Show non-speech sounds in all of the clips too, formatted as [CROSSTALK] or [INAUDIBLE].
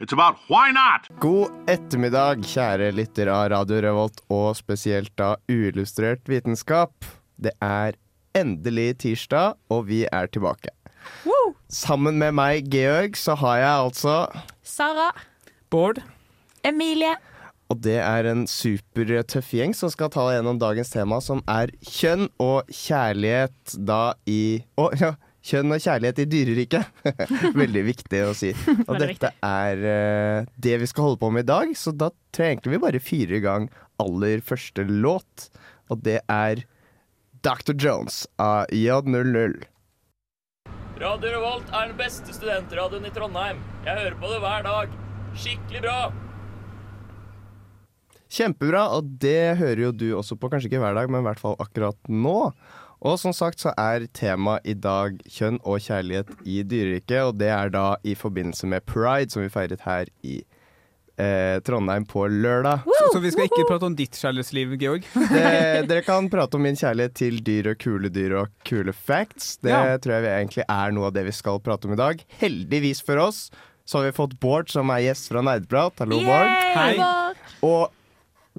it's about why not. God ettermiddag, kjære lytter av Radio Revolt, og spesielt av Uillustrert vitenskap. Det er endelig tirsdag, og vi er tilbake. Sammen med meg, Georg, så har jeg altså Sara. Bård. Emilie. Og det er en supertøff gjeng som skal ta gjennom dagens tema, som er kjønn og kjærlighet da i Å, ja. Kjønn og kjærlighet i dyreriket. [LAUGHS] Veldig viktig å si. [LAUGHS] Og dette er eh, det vi skal holde på med i dag, så da tror jeg egentlig vi bare fyrer i gang aller første låt. Og det er Dr. Jones av J00. Radio Revolt er den beste studentradioen i Trondheim. Jeg hører på det hver dag. Skikkelig bra. Kjempebra, og det hører jo du også på, kanskje ikke hver dag, men i hvert fall akkurat nå. Og som sagt så er temaet i dag kjønn og kjærlighet i dyreriket, og det er da i forbindelse med pride, som vi feiret her i eh, Trondheim på lørdag. Så, så vi skal ikke prate om ditt kjærlighetsliv, Georg? [LAUGHS] Det, dere kan prate om min kjærlighet til dyr og kule dyr og kule facts. Det Ja. tror jeg vi egentlig er noe av det vi skal prate om i dag. Heldigvis for oss så har vi fått Bård, som er gjest fra Nerdprat. Hallo, Bård. Hei. Og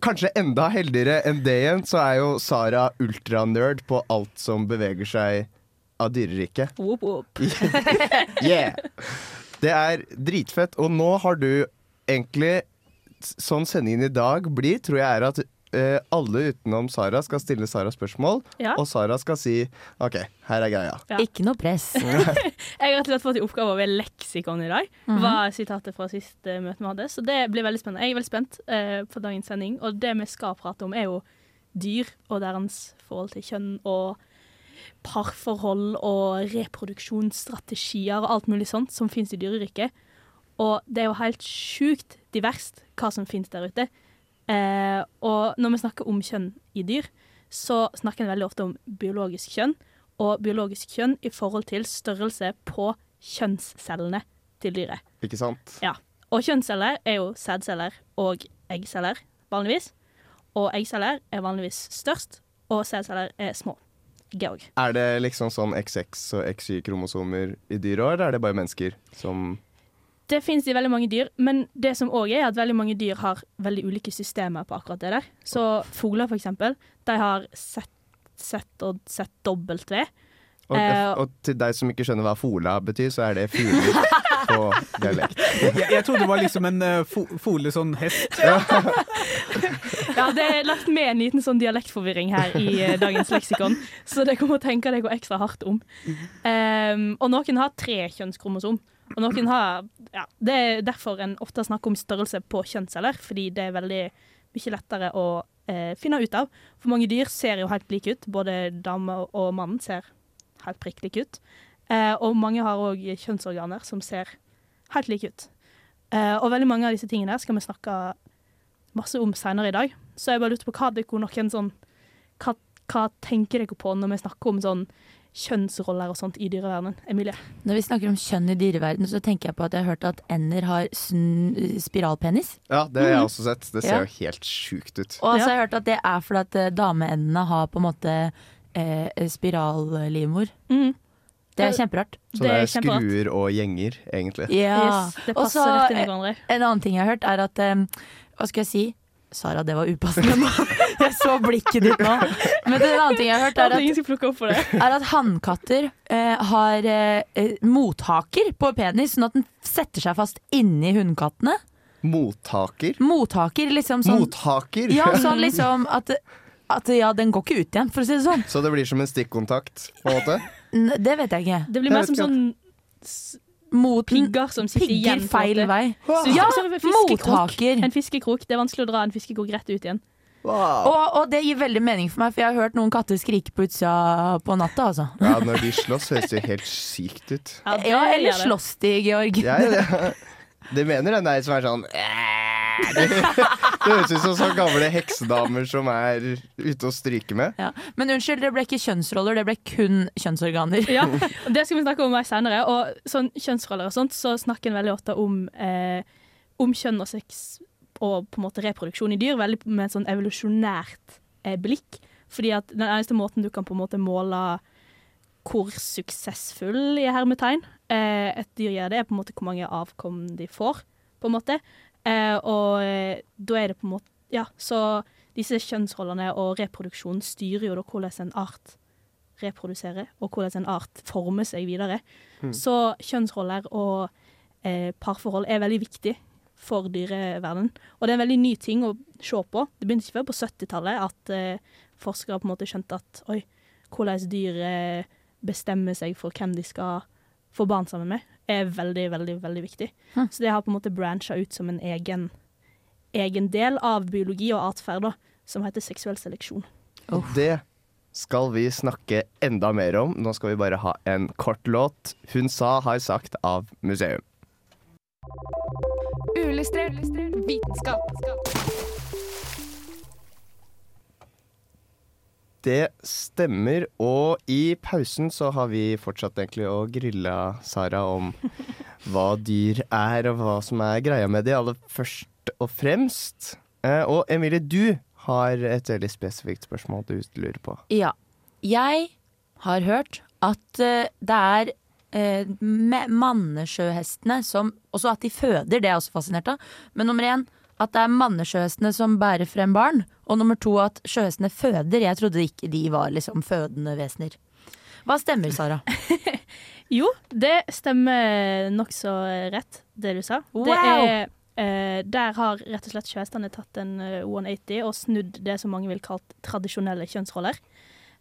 kanskje enda heldigere enn det igjen, så er jo Sara ultranerd på alt som beveger seg av dyreriket. Whoop, whoop. [LAUGHS] Yeah! Det er dritfett. Og nå har du egentlig Sånn sendingen i dag blir, tror jeg er at eh, alle utenom Sara skal stille Sara spørsmål, Ja. og Sara skal si OK, her er greia. Ja. Ikke noe press. [LAUGHS] Jeg har rett og slett fått i oppgave å være leksikon i dag. Var sitatet fra siste møte vi hadde. Så det blir veldig spennende. Jeg er veldig spent eh, på dagens sending. Og det vi skal prate om, er jo dyr og deres forhold til kjønn og parforhold og reproduksjonsstrategier og alt mulig sånt som finnes i dyreriket. Og det er jo helt sjukt diverst hva som finnes der ute. Eh, når vi snakker om kjønn i dyr, så snakker en veldig ofte om biologisk kjønn. Og biologisk kjønn i forhold til størrelse på kjønnscellene til dyret. Ikke sant? Ja. Og kjønnsceller er jo sædceller og eggceller, vanligvis. Og eggceller er vanligvis størst, og sædceller er små. Georg. Er det liksom sånn XX og XY-kromosomer i dyr òg, eller er det bare mennesker som Det finnes i veldig mange dyr, men det som òg er at veldig mange dyr har veldig ulike systemer på akkurat det der. Så fugler, for eksempel, de har sett, sett og ved. og, Eh, og til deg som ikke skjønner hva fola betyr, så er det fugler [LAUGHS] på dialekt. Jeg, jeg trodde det var liksom en uh, fo fole sånn hest. [LAUGHS] Ja, det er lagt med en liten sånn dialektforvirring her i uh, dagens leksikon, så det kommer å tenke deg ekstra hardt om. Um, og noen har tre kjønnskromosom, og noen har ja, Det er derfor en ofte snakker om størrelse på kjønnsceller, fordi det er veldig mye lettere å eh, finne ut av. For mange dyr ser jo helt like ut. Både dame og mann ser helt prikk like ut. Eh, og mange har òg kjønnsorganer som ser helt like ut. Eh, og veldig mange av disse tingene skal vi snakke masse om senere i dag. Så jeg bare lurte på hva dere noen sånn hva, hva tenker dere på når vi snakker om sånn kjønnsroller og sånt i dyreverdenen? Emilie? Når vi snakker om kjønn i dyreverdenen, så tenker jeg på at jeg har hørt at ender har sn spiralpenis. Ja, det har jeg også sett. Det ser Ja. jo helt sjukt ut. Og så har jeg hørt at det er fordi at eh, dameendene har på en måte eh, spirallivmor. Mm. Det er kjemperart. Så Det er er skruer og gjenger, egentlig. Ja. Yes, det passer Også, rett inn i eh, hverandre. En annen ting jeg har hørt, er at um, Hva skal jeg si? Sara, det var upassende nå. [LAUGHS] Jeg så blikket ditt nå. Men en annen ting jeg har hørt, er at ingen skal plukke opp for det. [LAUGHS] er at hannkatter eh, har eh, eh, mothaker på penis, sånn at den setter seg fast inni hunnkattene. Mottaker. Mothaker, liksom sånn Mothaker! Ja, [LAUGHS] sånn liksom at at ja, den går ikke ut igjen, for å si det sånn. Så det blir som en stikkontakt, på en måte? Det vet jeg ikke. Det blir mer som sånn Mot pigger som sitter Pigger igjen. feil vei. Så- Ja, så er det mottaker. En fiskekrok. Det er vanskelig å dra en fiskekrok rett ut igjen. Og, og det gir veldig mening for meg, for jeg har hørt noen katter skrike på utsida på natta, altså. Ja, når de slåss, høres det helt sykt ut. Ja, det Ja, eller slåss de, Georg? Ja, ja, ja. Det mener den der som er sånn Det [LAUGHS] det høres ut som sånne gamle heksedamer som er ute og stryker med. Ja. Men unnskyld, det ble ikke kjønnsroller, det ble kun kjønnsorganer. Ja, [LAUGHS] Det skal vi snakke om mer senere. Og sånn kjønnsroller og sånt, så snakker en veldig ofte om, eh, om kjønn og sex og på en måte reproduksjon i dyr, veldig med et sånn evolusjonært eh, blikk. Fordi at den eneste måten du kan på en måte måle hvor suksessfull i hermetegn eh, et dyr gjør det, er på en måte hvor mange avkom de får, på en måte. Eh, og eh, da er det på en måte Ja, så disse kjønnsrollene og reproduksjonen styrer jo da hvordan en art reproduserer, og hvordan en art former seg videre. Mm. Så kjønnsroller og eh, parforhold er veldig viktig for dyreverdenen. Og det er en veldig ny ting å se på. Det begynte ikke før på 70-tallet at eh, forskere på en måte skjønte at oi, hvordan dyr bestemmer seg for hvem de skal få barn sammen med, er veldig, veldig veldig viktig. Hm. Så det har på en måte brancha ut som en egen, egen del av biologi og atferd, som heter seksuell seleksjon. Oh. det skal vi snakke enda mer om. Nå skal vi bare ha en kort låt. Hun sa, har sagt av museum. Uillustrert vitenskap. Det stemmer, og i pausen så har vi fortsatt egentlig å grille Sara om [LAUGHS] hva dyr er, og hva som er greia med de, aller først og fremst. Eh, og Emilie, du har et veldig spesifikt spørsmål du lurer på. Ja. Jeg har hørt at eh, det er eh, mannesjøhestene som Også at de føder, det er jeg også fascinert av. Men nummer én at det er mannesjøhestene som bærer frem barn. Og nummer to at sjøhestene føder. Jeg trodde ikke de var liksom fødende vesener. Hva stemmer, Sara? [LAUGHS] Jo, det stemmer nokså rett, det du sa. Det Wow! er, eh, der har rett og slett sjøhestene tatt en eh, 180 og snudd det som mange vil kalt tradisjonelle kjønnsroller.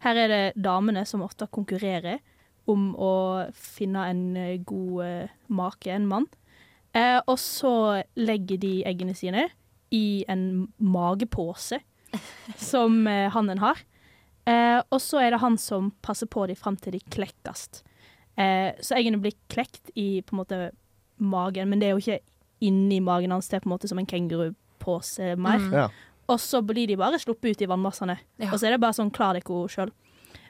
Her er det damene som ofte konkurrerer om å finne en eh, god eh, make, en mann. Eh, og så legger de eggene sine i en magepose [LAUGHS] som eh, hannen har. Eh, og så er det han som passer på dem fram til de klekkes. Eh, så eggene blir klekt i på en måte magen, men det er jo ikke inni magen hans. Det er på en måte som en kengurupose mer. Mm. Ja. Og så blir de bare sluppet ut i vannmassene. Ja. Og så er det bare sånn klar deko sjøl.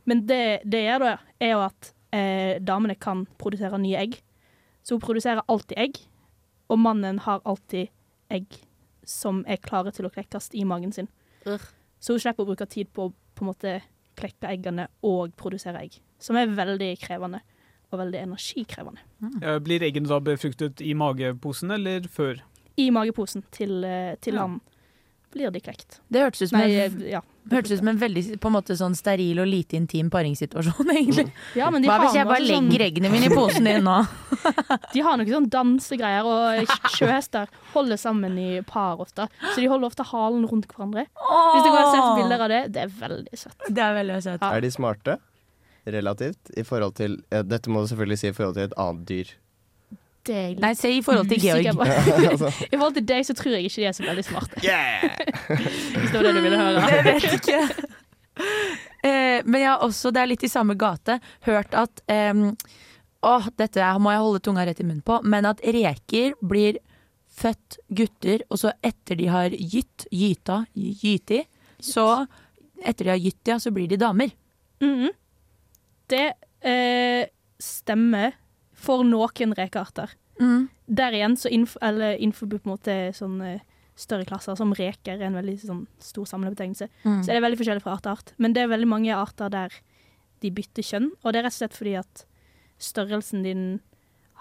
Men det det gjør, da, er jo at eh, damene kan produsere nye egg. Så hun produserer alltid egg, og mannen har alltid egg som er klare til å klekkes i magen sin. Så hun slipper å bruke tid på å på en måte klekke eggene og produsere egg. Som er veldig krevende, og veldig energikrevende. Mm. Blir eggene da befruktet i mageposen eller før? I mageposen til, eh, til Ja. han blir de klekt. Det hørtes ut som, Nei, ja. Hørtes ut som en veldig på en måte sånn steril og lite intim paringssituasjon, [LAUGHS] egentlig. Ja, Hva hvis jeg bare sånn- legger eggene mine i posen din nå? [LAUGHS] De har noen sånn dansegreier, og sjøhester holder sammen i par ofte. Så de holder ofte halen rundt hverandre. Hvis du har sett ser bilder av det, det er veldig søtt. Det er veldig søtt. Er de smarte? Relativt? I forhold til ja, Dette må du selvfølgelig si i forhold til et annet dyr. Det litt Nei, se i forhold til [LAUGHS] Georg. [LAUGHS] altså. [LAUGHS] I forhold til deg så tror jeg ikke de er så veldig smarte. Hvis det var det du ville høre. Jeg vet ikke. Eh, men jeg har også, det er litt i samme gate, hørt at em, Åh, dette er- må jeg holde tunga rett i munnen på, men at reker blir født gutter, og så etter de har gytt, gyta, gyti, så etter de har gytt, ja, så blir de damer. Mhm. Det eh, stemmer for noen rekearter. Mm. Der igjen så innf eller innenfor på en måte sånn større klasser, som reker er en veldig sånn stor samlebetegnelse, Mm. så er det veldig forskjellig fra art til art. Men det er veldig mange arter der de bytter kjønn, og det er rett og slett fordi at størrelsen din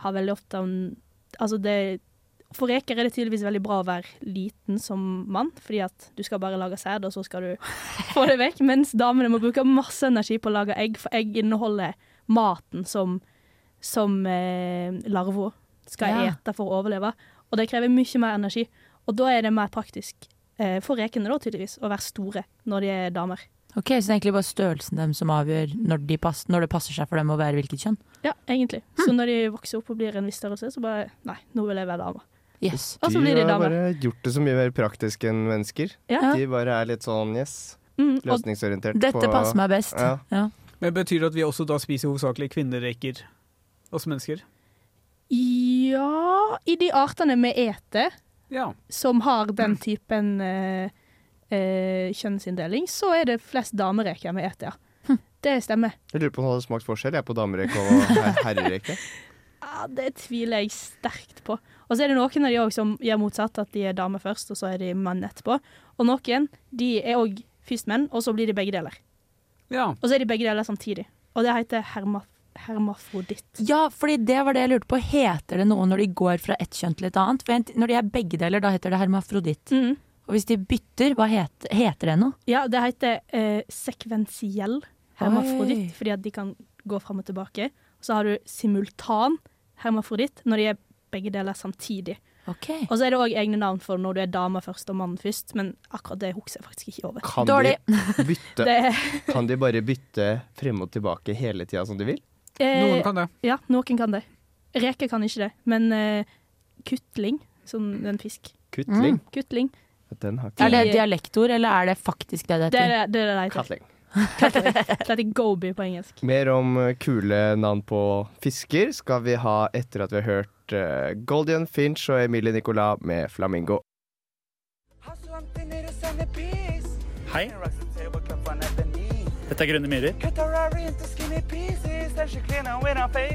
har veldig ofte Altså det For reker er det tydeligvis veldig bra å være liten som mann, fordi at du skal bare lage sæd, og så skal du [LAUGHS] få det vekk. Mens damene må bruke masse energi på å lage egg, for egg inneholder maten som, som eh, larver skal Ja. ete for å overleve. Og det krever mye mer energi. Og da er det mer praktisk eh, for rekene, da, tydeligvis, å være store når de er damer. Ok, Så det er egentlig bare størrelsen dem som avgjør når, de pass, når det passer seg for dem å være hvilket kjønn? Ja, egentlig. Så når de vokser opp og blir en viss størrelse, så bare Nei, nå vil jeg være dame. Yes. Og så blir de har bare gjort det så mye mer praktisk enn mennesker. Ja. De bare er litt sånn yes, Mm, løsningsorientert. Dette på- passer meg best. Ja. Ja. Men Betyr det at vi også da spiser hovedsakelig kvinnereker, oss mennesker? ja, i de artene vi eter, Ja. som har den typen eh, eh, kjønnsinndeling, så er det flest damereker vi eter, ja. Det stemmer. Jeg lurer på om det hadde smakt forskjell jeg, på damereke og her- herrereke. Ja, det tviler jeg sterkt på. Og så er det noen av de òg som gjør motsatt, at de er damer først, og så er de menn etterpå. Og noen de er òg først menn, og så blir de begge deler. ja. Og så er de begge deler samtidig. Og det heter herma hermafroditt. Ja, fordi det var det jeg lurte på. Heter det noe når de går fra ett kjønn til et annet? For når de er begge deler, da heter det hermafroditt. Mm. Og hvis de bytter, hva heter, heter det noe? Ja, det heter eh, sekvensiell hermafroditt, Oi. fordi at de kan gå fram og tilbake. Så har du simultan hermafroditt, når de er begge deler samtidig. Okay. Og så er det òg egne navn for når du er dame først og mann først, men akkurat det husker jeg faktisk ikke over. Kan Dårlig. de, bytte, [LAUGHS] kan de bare bytte frem og tilbake hele tida som de vil? Eh, Noen kan det. Ja, noen kan det. Reker kan ikke det, men eh, kutling, som en fisk. Kuttling? Kutling. Den har Er det dialektord, eller er det faktisk det det er heter? det det, er det det heter. Katling. Katling. Det heter goby på engelsk. Mer om eh, kule navn på fisker skal vi ha etter at vi har hørt uh, Goldian Finch og Emilie Nicolas med Flamingo. Hei. Dette er Grønne myrer.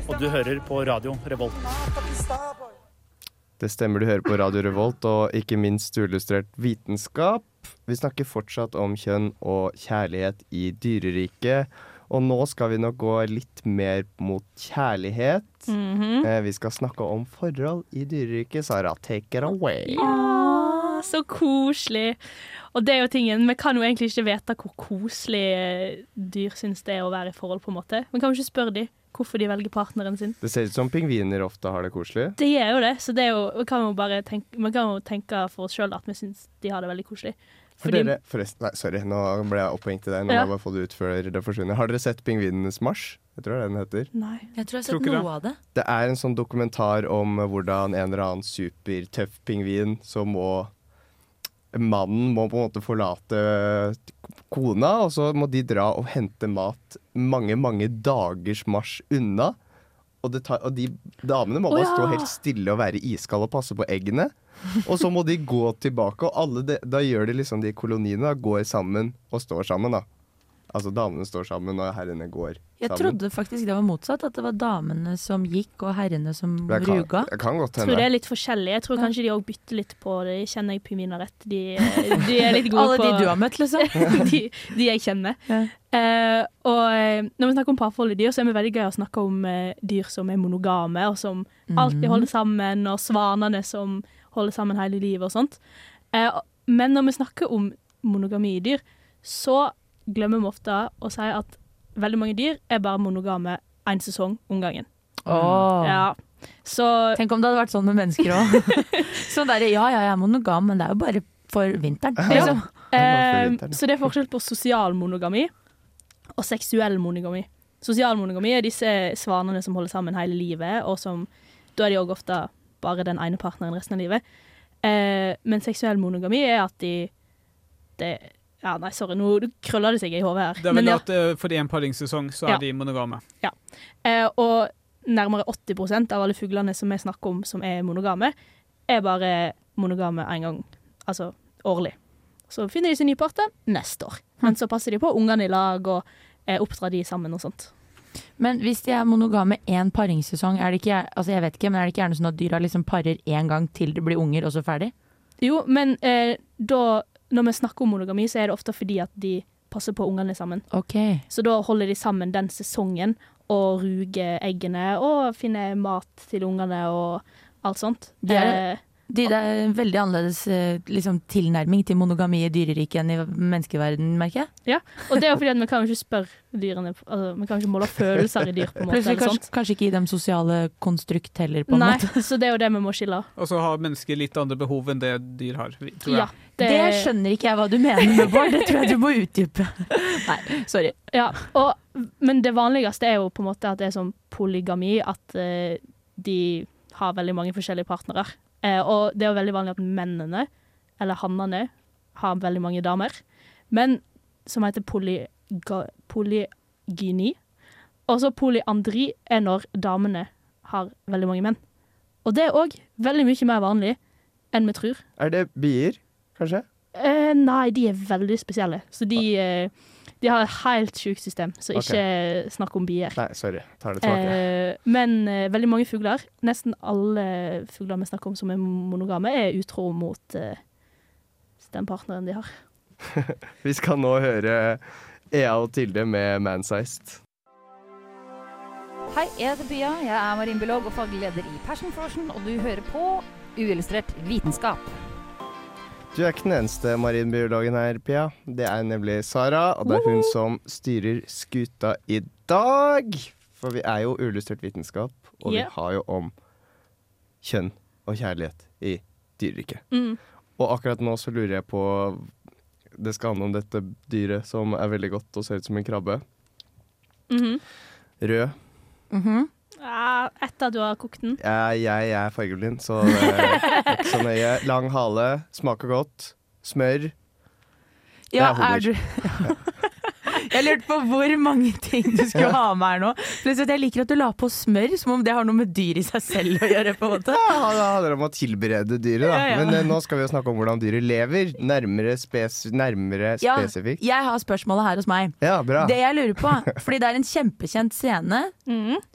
Og du hører på radio Revolt. Det stemmer du hører på Radio Revolt, og ikke minst uillustrert vitenskap. Vi snakker fortsatt om kjønn og kjærlighet i dyreriket. Og nå skal vi nok gå litt mer mot kjærlighet. Mm -hmm. Vi skal snakke om forhold i dyreriket. Sara, take it away. Åh, så koselig. Og det er jo tingen, vi kan jo egentlig ikke vite hvor koselig eh, dyr syns det er å være i forhold, på en måte. Vi kan jo ikke spørre dem hvorfor de velger partneren sin. Det ser ut som pingviner ofte har det koselig. Det gjør jo det, så det er jo, vi kan jo bare tenke, vi kan jo tenke for oss sjøl at vi syns de har det veldig koselig. For dere, forresten, nei, sorry, nå ble jeg opphengt i deg. Nå må jeg bare få det ut før det forsvinner. Har dere sett Pingvinenes marsj? Jeg tror det er den heter. Nei. Jeg tror jeg har sett det. noe av det. Det er en sånn dokumentar om hvordan en eller annen supertøff pingvin som må Mannen må på en måte forlate kona, og så må de dra og hente mat mange, mange dagers marsj unna. Og, det tar, og de damene må bare oh, ja. stå helt stille og være iskalde og passe på eggene. Og så må de gå tilbake, og alle de, da gjør de liksom de koloniene da, går sammen og står sammen. da. Altså damene står sammen, og herrene går sammen. Jeg trodde faktisk det var motsatt, at det var damene som gikk og herrene som det kan, ruga. Jeg kan godt Jeg hende. tror det er litt forskjellig. Jeg tror Ja. kanskje de òg bytter litt på det. Kjenner jeg pingviner rett? De, de er litt [LAUGHS] gode Alle på de du har møtt, liksom. [LAUGHS] de, de jeg kjenner. Ja. Uh, og eh, når vi snakker om parforhold i dyr, så er det veldig gøy å snakke om uh, dyr som er monogame, og som alltid Mhm. holder sammen, og svanene som holder sammen hele livet og sånt. Uh, men når vi snakker om monogami i dyr, så glemmer vi ofte å si at veldig mange dyr er bare monogame én sesong om gangen. Oh. Ja. Så Tenk om det hadde vært sånn med mennesker òg. [LAUGHS] [LAUGHS] sånn derre ja ja, jeg er monogam, men det er jo bare for vinteren. Liksom. Eh, så det er forskjell på sosial monogami og seksuell monogami. Sosial monogami er disse svanene som holder sammen hele livet, og som da er de òg ofte bare den ene partneren resten av livet. Eh, men seksuell monogami er at de det, Ja, nei, sorry, nå krøller det seg i hodet her. Det er Men vel ja, at eh, fordi en paringssesong, så er Ja. de monogame. eh, og nærmere 80% av alle fuglene som vi snakker om som er monogame, er bare monogame én gang, altså årlig. Så finner de sin nye partner neste år. Men så passer de på ungene i lag og eh, oppdrar de sammen og sånt. Men hvis de er monogame én paringssesong, er det ikke, altså jeg vet ikke, men er det ikke gjerne sånn at dyra liksom parer én gang til det blir unger, og så ferdig? Jo, men eh, da, når vi snakker om monogami, så er det ofte fordi at de passer på ungene sammen. Okay. Så da holder de sammen den sesongen og ruger eggene og finner mat til ungene og alt sånt. Det er- Eh, det er en veldig annerledes eh, liksom, tilnærming til monogami i dyreriket enn i menneskeverden, merker jeg. Ja, Og det er jo fordi at vi kan jo ikke spørre dyrene altså, Vi kan jo ikke måle følelser i dyr, på en måte. Plutselig kanskje, kanskje ikke gi dem sosiale konstrukt heller, på en Nei, måte. så det er jo det vi må skille. Og så har mennesker litt andre behov enn det dyr har, tror tror Ja, jeg. Det skjønner ikke jeg hva du mener med, Bård. Det tror jeg du må utdype. [LAUGHS] Nei, sorry. Ja, og, men det vanligste er jo på en måte at det er sånn polygami, at uh, de har veldig mange forskjellige partnere. Uh, og det er jo veldig vanlig at mennene, eller hannene, har veldig mange damer. Men som heter polyga, polygyni. Og så polyandri er når damene har veldig mange menn. Og det er òg veldig mye mer vanlig enn vi tror. Er det bier, kanskje? Eh, nei, de er veldig spesielle. Så de, eh, de har et helt sjukt system, så ikke snakk om bier. Nei, sorry. Tar det tilbake. Eh, men eh, veldig mange fugler, nesten alle fugler vi snakker om som er monogame, er utro mot eh, den partneren de har. [LAUGHS] Vi skal nå høre Ea og Tilde med Mansized. Hei, jeg heter Pia. Jeg er marinbiolog og faglig leder i Passion Frosion, og du hører på Uillustrert vitenskap. Du er ikke den eneste marinbiologen her, Pia. Det er nemlig Sara, og det er hun som styrer skuta i dag. For vi er jo uillustrert vitenskap, og vi har jo om kjønn og kjærlighet i dyreriket. Mm. Og akkurat nå så lurer jeg på Det skal handle om dette dyret som er veldig godt og ser ut som en krabbe. Mhm. Rød. Ja, etter at du har kokt den. Jeg, jeg er fargeblind, så det er ikke så nøye. Lang hale, smaker godt. Smør. Ja, Det er er du [LAUGHS] Jeg lurte på hvor mange ting du skulle Ja. ha med her nå. Plutselig at Jeg liker at du la på smør, som om det har noe med dyr i seg selv å gjøre. på en måte Ja, det handler om å tilberede dyret, da. Ja, ja. Men eh, nå skal vi jo snakke om hvordan dyret lever. Nærmere, spes nærmere Ja, spesifikt. jeg har spørsmålet her hos meg. Ja, bra. Det jeg lurer på, fordi det er en kjempekjent scene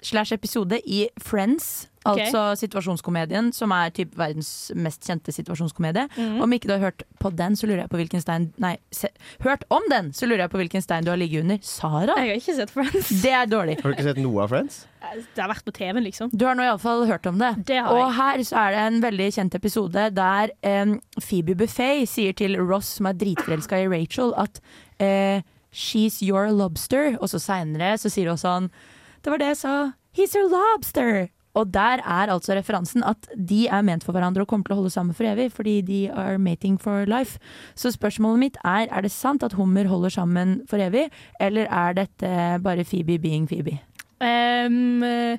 slash episode i Friends, Ok. altså situasjonskomedien, som er typ verdens mest kjente situasjonskomedie. Mm. Om ikke du har hørt på den, så lurer jeg på hvilken stein Nei, se, hørt om den, så lurer jeg på hvilken stein du har ligget under. Sara? Jeg har ikke sett Friends. Det er dårlig. Har du ikke sett noe av Friends? Det har vært på TV-en, liksom. Du har nå iallfall hørt om det. Det har Og jeg. her så er det en veldig kjent episode der um, Phoebe Buffet sier til Ross, som er dritforelska i Rachel, at uh, 'she's your lobster'. Og så seinere så sier hun sånn 'Det var det jeg sa. He's your lobster'. Og der er altså referansen at de er ment for hverandre og kommer til å holde sammen for evig, fordi de are mating for life. Så spørsmålet mitt er, er det sant at hummer holder sammen for evig, eller er dette bare Phoebe being Phoebe? Um, eh,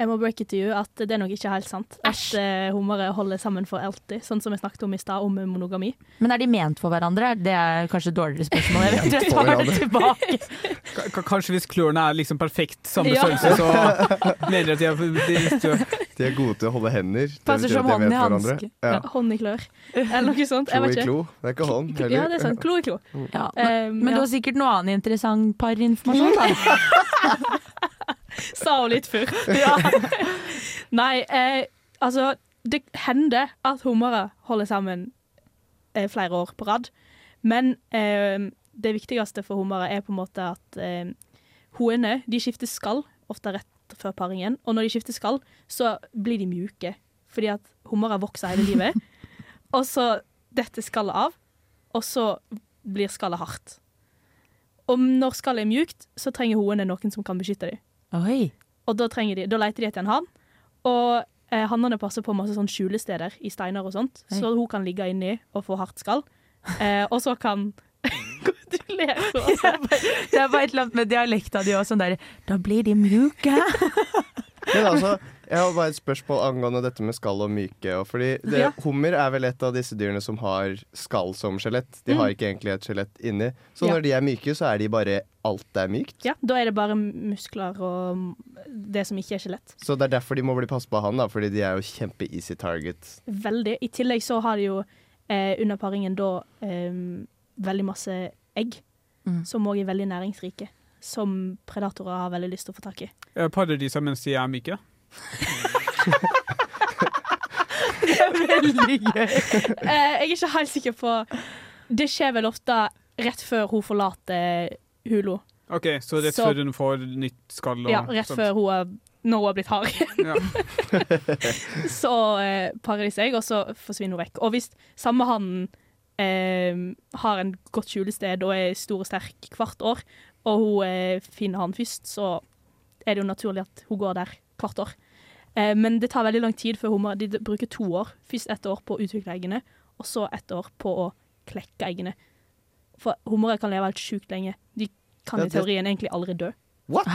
jeg må break it to you at det er nok ikke helt sant. At uh, hummere holder sammen for alltid, sånn som vi snakket om i stad, om monogami. Men er de ment for hverandre? Det er kanskje et dårligere spørsmål. Jeg [LAUGHS] vet, jeg tar det tilbake. [LAUGHS] K kanskje hvis klørne er liksom perfekt samme Ja. størrelse, så mener jeg at de er de, De er gode til å holde hender. Passer som hånd i hanske. Ja. Hånd i klør. Eller noe sånt. Klo i klo. Det er ikke hånd heller. Ja, det er sant. Klo i klo. Ja, men, um, men ja. du har sikkert noe annen interessant parinformasjon, da. [LAUGHS] [LAUGHS] Sa hun litt før. [LAUGHS] Nei, eh, altså Det hender at hummere holder sammen eh, flere år på rad. Men eh, det viktigste for hummere er på en måte at eh, hoene de skifter skall ofte rett før paringen. Og når de skifter skall, så blir de mjuke. Fordi at hummere vokser hele livet. [LAUGHS] og så detter skallet av, og så blir skallet hardt. Og når skallet er mjukt, så trenger hoene noen som kan beskytte dem. Oi. Og da, de, da leter de etter en hann. Og eh, hannene passer på masse sånn skjulesteder i steiner og sånt, Oi. så hun kan ligge inni og få hardt skall. Eh, og så kan Du ler så. Det er bare et eller annet med dialekta di òg, sånn der Da blir de mjuke. [LAUGHS] Men altså, jeg har bare et spørsmål angående dette med skall og myke. Og fordi det, Ja. Hummer er vel et av disse dyrene som har skall som skjelett. De har Mm. ikke egentlig et skjelett inni. Så Ja. når de er myke, så er de bare alt er mykt. Ja, da er det bare muskler og det som ikke er skjelett. Så det er derfor de må bli passet på han, da, fordi de er jo kjempe-easy target. Veldig. I tillegg så har de jo eh, under paringen da eh, veldig masse egg, Mm. som òg er veldig næringsrike. Som predatorer har veldig lyst til å få tak i. eh, parer de seg mens de er myke? [LAUGHS] det er Veldig gøy. [LAUGHS] Eh, jeg er ikke helt sikker på Det skjer vel ofte rett før hun forlater Hulo. OK, så rett Så- før hun får nytt skall og Ja, rett sånt. før hun har, når hun har blitt hard. igjen. [LAUGHS] så eh, parer de seg, og så forsvinner hun vekk. Og hvis samme hannen eh, har en godt skjulested og er stor og sterk hvert år, og hun eh, finner han først, så er det jo naturlig at hun går der hvert år. Eh, men det tar veldig lang tid før hun må, de bruker to år, først ett år på å utvikle eggene, og så ett år på å klekke eggene. For hummere kan leve helt sjukt lenge. De kan Ja, i teorien egentlig aldri dø. What?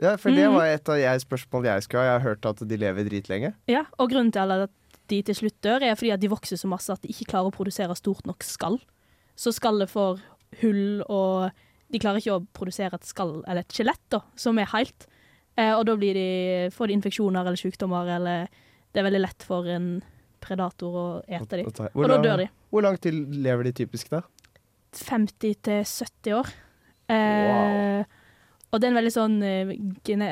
Ja, for det Mhm. var et av jeg spørsmål jeg skulle ha. Jeg har hørt at de lever dritlenge. Ja, og grunnen til at de til slutt dør, er fordi at de vokser så masse at de ikke klarer å produsere stort nok skall. Så skallet får hull, og de klarer ikke å produsere et skall, eller et skjelett, da, som er helt. Eh, og da blir de, får de infeksjoner eller sykdommer, eller det er veldig lett for en predator å ete dem. Og da dør de. Hvor lang tid lever de typisk da? 50 til 70 år. Eh, Og det er en veldig sånn eh,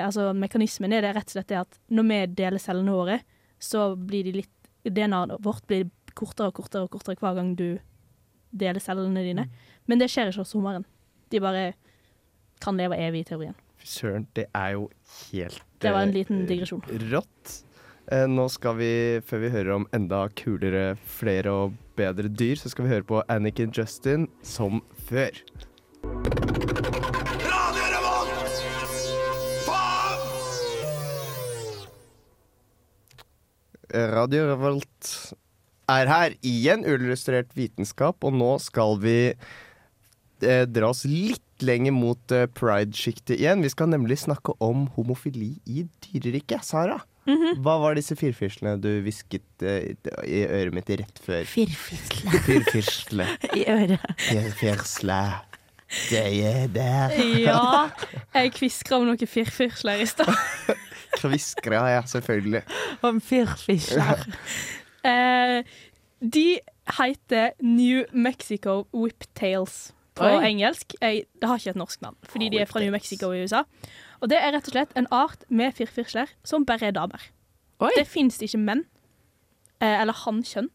altså, Mekanismen er det rett og slett det at når vi deler cellene våre, så blir de litt DNA-et vårt blir kortere og kortere og kortere hver gang du deler cellene dine. Men det skjer ikke hos hummeren. De bare kan leve evig i teorien. Fy søren, det er jo helt Det var en eh, liten digresjon. Rått. Eh, nå skal vi, før vi hører om enda kulere, flere og bedre dyr, så skal vi høre på Anniken Justin som før. Radio Revolt er her igjen, uillustrert vitenskap, og nå skal vi eh, dra oss litt lenger mot eh, pride-sjiktet igjen. Vi skal nemlig snakke om homofili i dyreriket. Sara, Mhm. hva var disse firfislene du hvisket eh, i øret mitt rett før? Firfisle. Firfisle. [LAUGHS] I øret. Firfisle. Det er der. Ja, [LAUGHS] jeg kviskra om noen firfisler i stad. [LAUGHS] Kviskra, ja, selvfølgelig. Om firfisler. Eh, de heter New Mexico Whiptails på Oi. engelsk. Jeg, det har ikke et norsk navn, fordi de er fra New Mexico i USA. Og det er rett og slett en art med firfisler som bare er damer. Det fins ikke menn, eh, eller hannkjønn,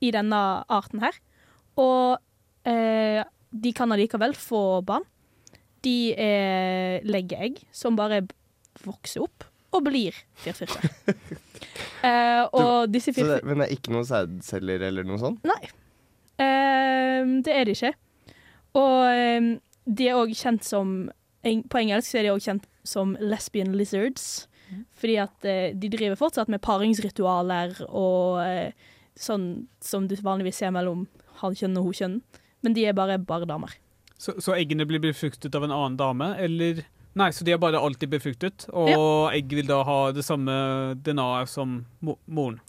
i denne arten her. Og eh, de kan allikevel få barn. De er legger egg som bare vokser opp og blir firfisler. [LAUGHS] eh, og disse Så men det er ikke noen sædceller eller noe sånt? Nei. Eh, det er de ikke. Og ehm, de er òg kjent som På engelsk er de òg kjent som lesbian lizards. Fordi at eh, de driver fortsatt med paringsritualer og eh, sånn som du vanligvis ser mellom hankjønn og hokjønn. Men de er bare bare damer. Så, så eggene blir befruktet av en annen dame, eller Nei, så de er bare alltid befruktet, og egg vil da ha det samme DNA-et som mo moren.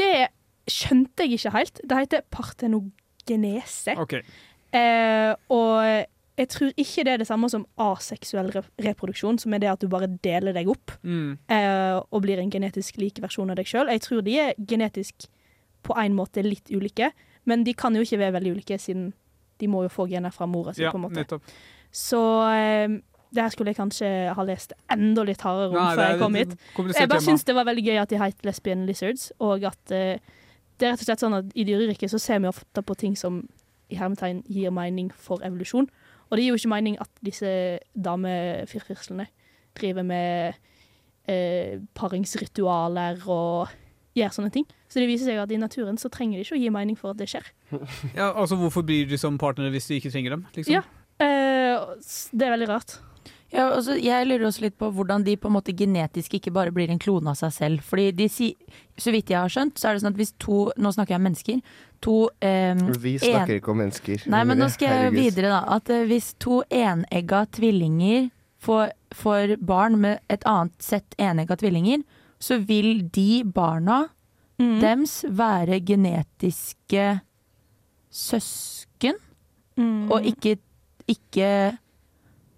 Det skjønte jeg ikke helt. Det heter partenogenese. OK. Eh, og jeg tror ikke det er det samme som aseksuell re reproduksjon, som er det at du bare deler deg opp Mm. eh, og blir en genetisk lik versjon av deg sjøl. Jeg tror de er genetisk på en måte litt ulike, men de kan jo ikke være veldig ulike, siden de må jo få gener fra mora si, Ja, på en måte. nettopp. Så eh, det her skulle jeg kanskje ha lest enda litt hardere om Nei, før jeg kom hit. Jeg bare syns det var veldig gøy at de het Lesbian Lizards, og at eh, det er rett og slett sånn at i dyreriket så ser vi ofte på ting som i hermetegn gir mening for evolusjon. Og det gir jo ikke mening at disse damefirfirslene driver med eh, paringsritualer og gjør sånne ting. Så det viser seg at i naturen så trenger de ikke å gi mening for at det skjer. [LAUGHS] Ja, altså Hvorfor blir de som partnere hvis de ikke trenger dem? Liksom? Ja, eh, det er veldig rart. Ja, altså, jeg lurer også litt på hvordan de på en måte genetisk ikke bare blir en klone av seg selv. Fordi de sier, så vidt jeg har skjønt, så er det sånn at hvis to Nå snakker jeg om mennesker. To eh, Vi snakker ikke om mennesker. Nei, men nå skal jeg Herregud. videre, da. At eh, hvis to enegga tvillinger får, får barn med et annet sett enegga tvillinger, så vil de barna dems være genetiske søsken, og ikke, ikke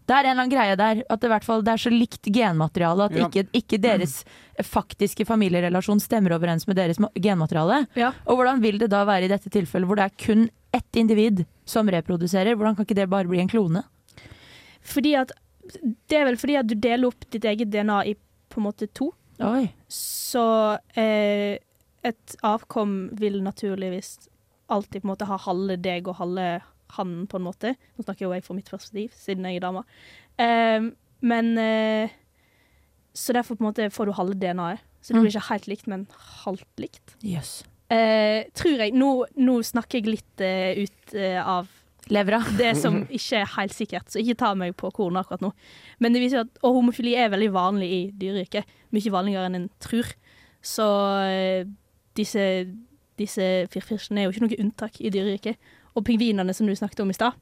det er en eller annen greie der, at det, i hvert fall, det er så likt genmateriale at Ja. ikke, ikke deres faktiske familierelasjon stemmer overens med deres genmateriale. genmateriale. Og hvordan vil det da være i dette tilfellet, hvor det er kun ett individ som reproduserer? Hvordan kan ikke det bare bli en klone? Fordi at Det er vel fordi at du deler opp ditt eget DNA i på en måte to. Oi. Så eh, et avkom vil naturligvis alltid på en måte ha halve deg og halve han, på en måte. Nå snakker jo jeg for mitt perspektiv, siden jeg er dame. Um, men uh, Så derfor på en måte får du halve DNA-et. Så det Mm. blir ikke helt likt, men halvt likt. Yes. Uh, tror jeg. Nå, nå snakker jeg litt uh, ut eh, av Levra. det som [LAUGHS] ikke er helt sikkert, så ikke ta meg på kornet akkurat nå. Men det viser at, og homofili er veldig vanlig i dyreriket. Mye vanligere enn en tror. Så eh, disse disse firfislene er jo ikke noe unntak i dyreriket. Og pingvinene som du snakket om i stad,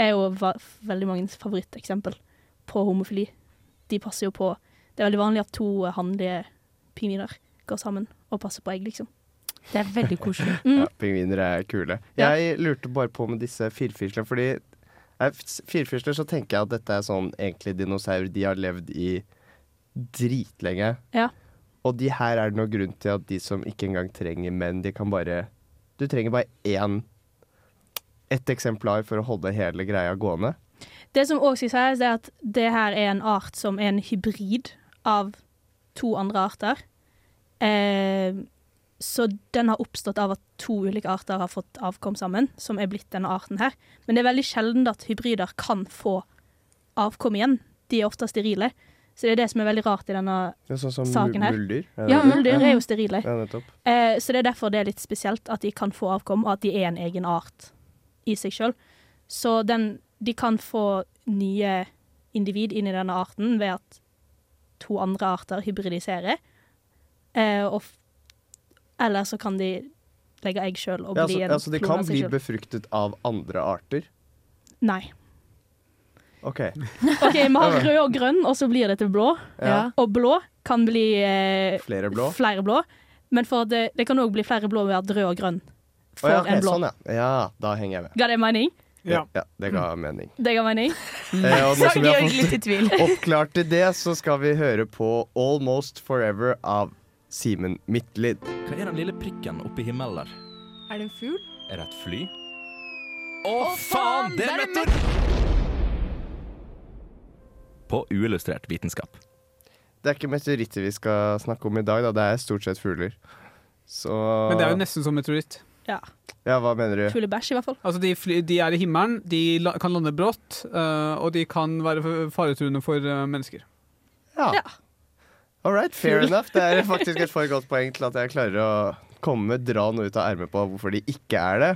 er jo veldig manges favoritteksempel på homofili. De passer jo på Det er veldig vanlig at to hannlige pingviner går sammen og passer på egg, liksom. Det er veldig koselig. [LAUGHS] Ja, pingviner er kule. Jeg lurte bare på med disse firfislene, fordi firfisler så tenker jeg at dette er sånn egentlig dinosaurer. De har levd i dritlenge. Ja. Og de her er det noen grunn til at de som ikke engang trenger menn, de kan bare Du trenger bare én ett eksemplar for å holde hele greia gående. Det som òg skal sies, er at det her er en art som er en hybrid av to andre arter. Eh, så den har oppstått av at to ulike arter har fått avkom sammen, som er blitt denne arten her. Men det er veldig sjelden at hybrider kan få avkom igjen. De er ofte sterile. Så det er det som er veldig rart i denne er sånn som saken her. muldyr. Ja, muldyr er jo sterile. Ja. Eh, så det er derfor det er litt spesielt at de kan få avkom, og at de er en egen art i seg sjøl. Så den, de kan få nye individ inn i denne arten ved at to andre arter hybridiserer. Eh, og eller så kan de legge egg sjøl og Ja, bli altså, en altså de klone kan bli befruktet av andre arter? Nei. OK. [LAUGHS] OK, vi har rød og grønn, og så blir det til blå. Ja. Og blå kan bli eh, Flere blå? flere blå. Men det, det kan òg bli flere blå ved at rød og grønn Å oh, ja, okay, en blå. sånn, ja. ja. Da henger jeg med. Ga det mening? Ja. det ga mening. Det ga mening. [LAUGHS] Eh, og nå som vi har fått [LAUGHS] oppklart til det, så skal vi høre på Almost Forever av Simen Midtlid. Hva er den lille prikken oppe i himmelen der? Er det en fugl? Er det et fly? Å, faen! Det er meteor! På uillustrert vitenskap. Det er ikke meteoritter vi skal snakke om i dag, da. det er stort sett fugler. Så Men det er jo nesten som meteoritt. Ja. Ja, hva mener du? Fuglebæsj, i hvert fall. Altså, de, fly, de er i himmelen, de la, kan lande brått, uh, og de kan være faretruende for uh, mennesker. Ja. All right, fair enough. Det er [LAUGHS] faktisk et for godt poeng til at jeg klarer å komme, dra noe ut av ermet på hvorfor de ikke er det.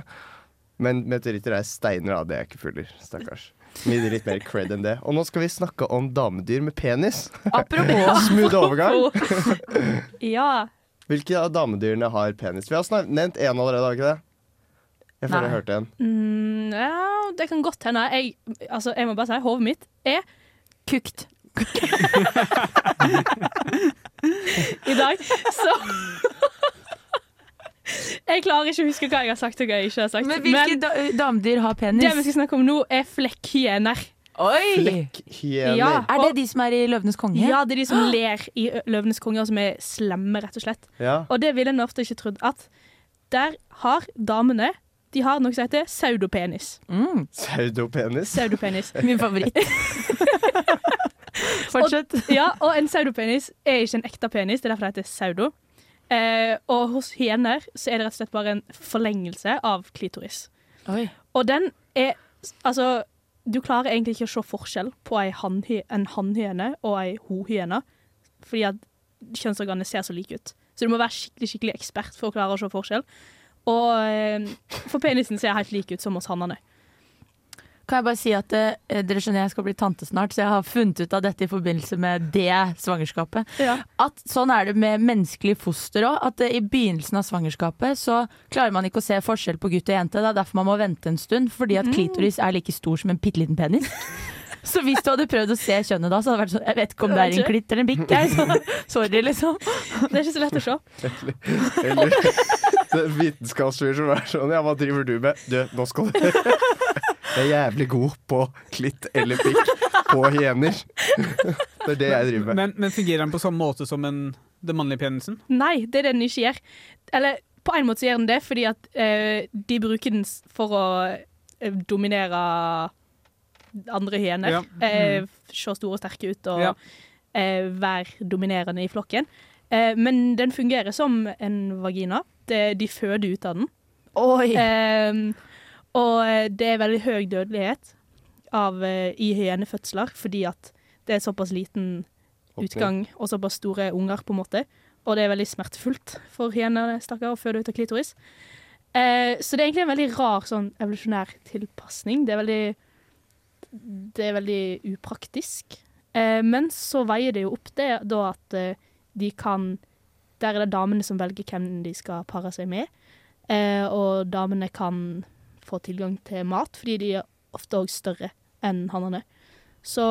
Men meteoritter er steiner, da. Det er ikke fugler. Stakkars. Mye litt mer cred enn det. Og nå skal vi snakke om damedyr med penis. Apropos. [LAUGHS] Smooth overgang. [LAUGHS] Ja. Hvilke av damedyrene har penis? Vi har nevnt én allerede, har vi ikke det? Jeg føler jeg Nei. hørte en. Mm, ja, det kan godt hende. Jeg, altså, jeg må bare si hodet mitt er Kukt. i dag. Så Jeg klarer ikke å huske hva jeg har sagt og hva jeg ikke har sagt. Men hvilke da damedyr har penis? det vi skal snakke om nå, er flekkhyener. Oi! Ja. Er det de som er i Løvenes konge? Ja, det er de som ler i Løvenes konge, og som er slemme, rett og slett. Ja. Og det ville en ofte ikke trodd at der har damene De har noe som heter pseudopenis. Mm. Pseudopenis. Pseudopenis. [LAUGHS] Min favoritt. [LAUGHS] Fortsett. Og, ja, og en pseudopenis er ikke en ekte penis, det er derfor det heter pseudo. Eh, og hos hyener så er det rett og slett bare en forlengelse av klitoris. Oi. Og den er Altså, du klarer egentlig ikke å se forskjell på en hannhyene og ei hohyene, fordi at kjønnsorganene ser så like ut. Så du må være skikkelig skikkelig ekspert for å klare å se forskjell. Og eh, for penisen ser helt lik ut som hos hannene. Kan jeg bare si at eh, Dere skjønner jeg skal bli tante snart, så jeg har funnet ut av dette i forbindelse med det svangerskapet. Ja. At sånn er det med menneskelig foster òg. At eh, i begynnelsen av svangerskapet så klarer man ikke å se forskjell på gutt og jente. Det er derfor man må vente en stund, fordi at klitoris er like stor som en bitte liten penis. [LAUGHS] Så hvis du hadde prøvd å se kjønnet da, så hadde det vært sånn Jeg vet ikke om det er en klitt eller en bikk. jeg, så- [LAUGHS] Sorry, liksom. Det er ikke så lett å se. Eller [LAUGHS] det er vitenskapsfyr som er sånn Ja, hva driver du med? Du, nå skal du Jeg er jævlig god på klitt eller pikk på hyener. [LAUGHS] Det er det jeg driver med. Men, men fungerer den på samme måte som en, den mannlige penisen? Nei, det er det den ikke gjør. Eller på en måte så gjør den det, fordi at eh, de bruker den for å eh, dominere andre hyener. Ja. Eh, Mm. se store og sterke ut og Ja. eh, være dominerende i flokken. Eh, men den fungerer som en vagina. Det, de føder ut av den. Oi. Eh, og det er veldig høy dødelighet av, eh, i hyenefødsler, fordi at det er såpass liten utgang og såpass store unger, på en måte. Og det er veldig smertefullt for hyenene stakkar, å føde ut av klitoris. Eh, så det er egentlig en veldig rar sånn evolusjonær tilpasning. Det er veldig Det er veldig upraktisk. Eh, men så veier det jo opp det da at eh, de kan Der er det damene som velger hvem de skal pare seg med. Eh, og damene kan få tilgang til mat, fordi de er ofte òg større enn hannene. Så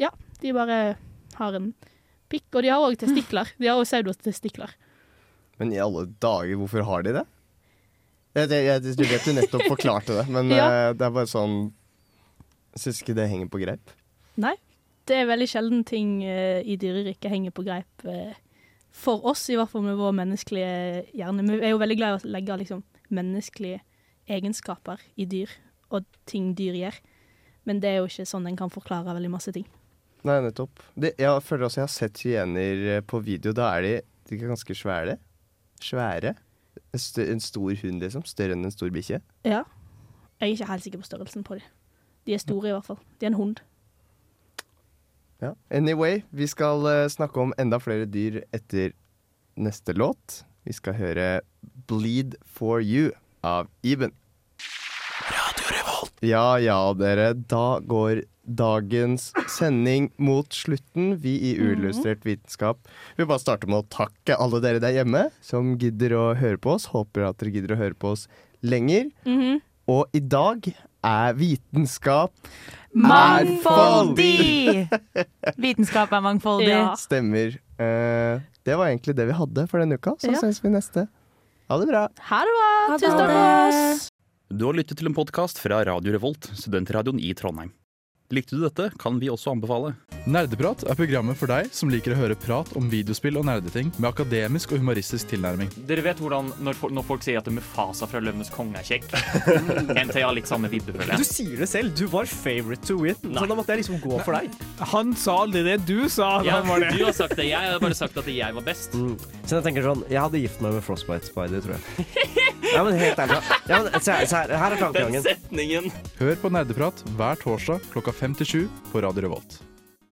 ja, de bare har en pikk. Og de har òg testikler. De har òg pseudotestikler. Men i alle dager, hvorfor har de det? Jeg, jeg, jeg, du vet du nettopp forklarte det, men [LAUGHS] Ja. eh, det er bare sånn syns ikke det henger på greip. Nei, det er veldig sjelden ting eh, i dyreriket henger på greip. eh, for oss, i hvert fall med vår menneskelige hjerne. Vi er jo veldig glad i å legge liksom, menneskelige egenskaper i dyr, og ting dyr gjør. Men det er jo ikke sånn en kan forklare veldig masse ting. Nei, nettopp. Det, jeg føler også jeg har sett hyener eh, på video. Da er de, de er ganske svære. Svære. En, stø, en stor hund, liksom. Større enn en stor bikkje. Ja. Jeg er ikke helt sikker på størrelsen på dem. De er store, i hvert fall. De er en hund. Ja. Anyway, vi skal uh, snakke om enda flere dyr etter neste låt. Vi skal høre 'Bleed for You' av Iben. Radio Revolt. Ja ja, dere. Da går dagens sending mot slutten. Vi i Uillustrert vitenskap vil bare starte med å takke alle dere der hjemme som gidder å høre på oss. Håper at dere gidder å høre på oss lenger. Mhm. Og i dag er vitenskap Mangfoldig! [LAUGHS] Vitenskap er mangfoldig. Ja. Stemmer. Eh, det var egentlig det vi hadde for denne uka. Så Ja. ses vi neste. Ha det bra. Ha det bra! Tusen takk for oss! Du har lyttet til en podkast fra Radio Revolt, studentradioen i Trondheim. Likte du dette, kan vi også anbefale. Nerdeprat er programmet for deg som liker å høre prat om videospill og nerdeting med akademisk og humoristisk tilnærming. Dere vet hvordan når, fol- når folk sier at Mufasa fra Løvenes konge er kjekk? [LAUGHS] NT har litt samme vibbe, føler Du sier det selv. Du var favorite to win. Så da måtte jeg liksom gå for deg. Han sa aldri det du sa. Ja, var det. du har sagt det. Jeg har bare sagt at jeg var best. Mm. Så jeg tenker sånn Jeg hadde gift meg med Frostbite Spider, tror jeg. Ja, men helt ærlig. Ja, men, se, se her, her er tankegangen. setningen. Hør på Nerdeprat hver torsdag klokka fem til sju på Radio Revolt.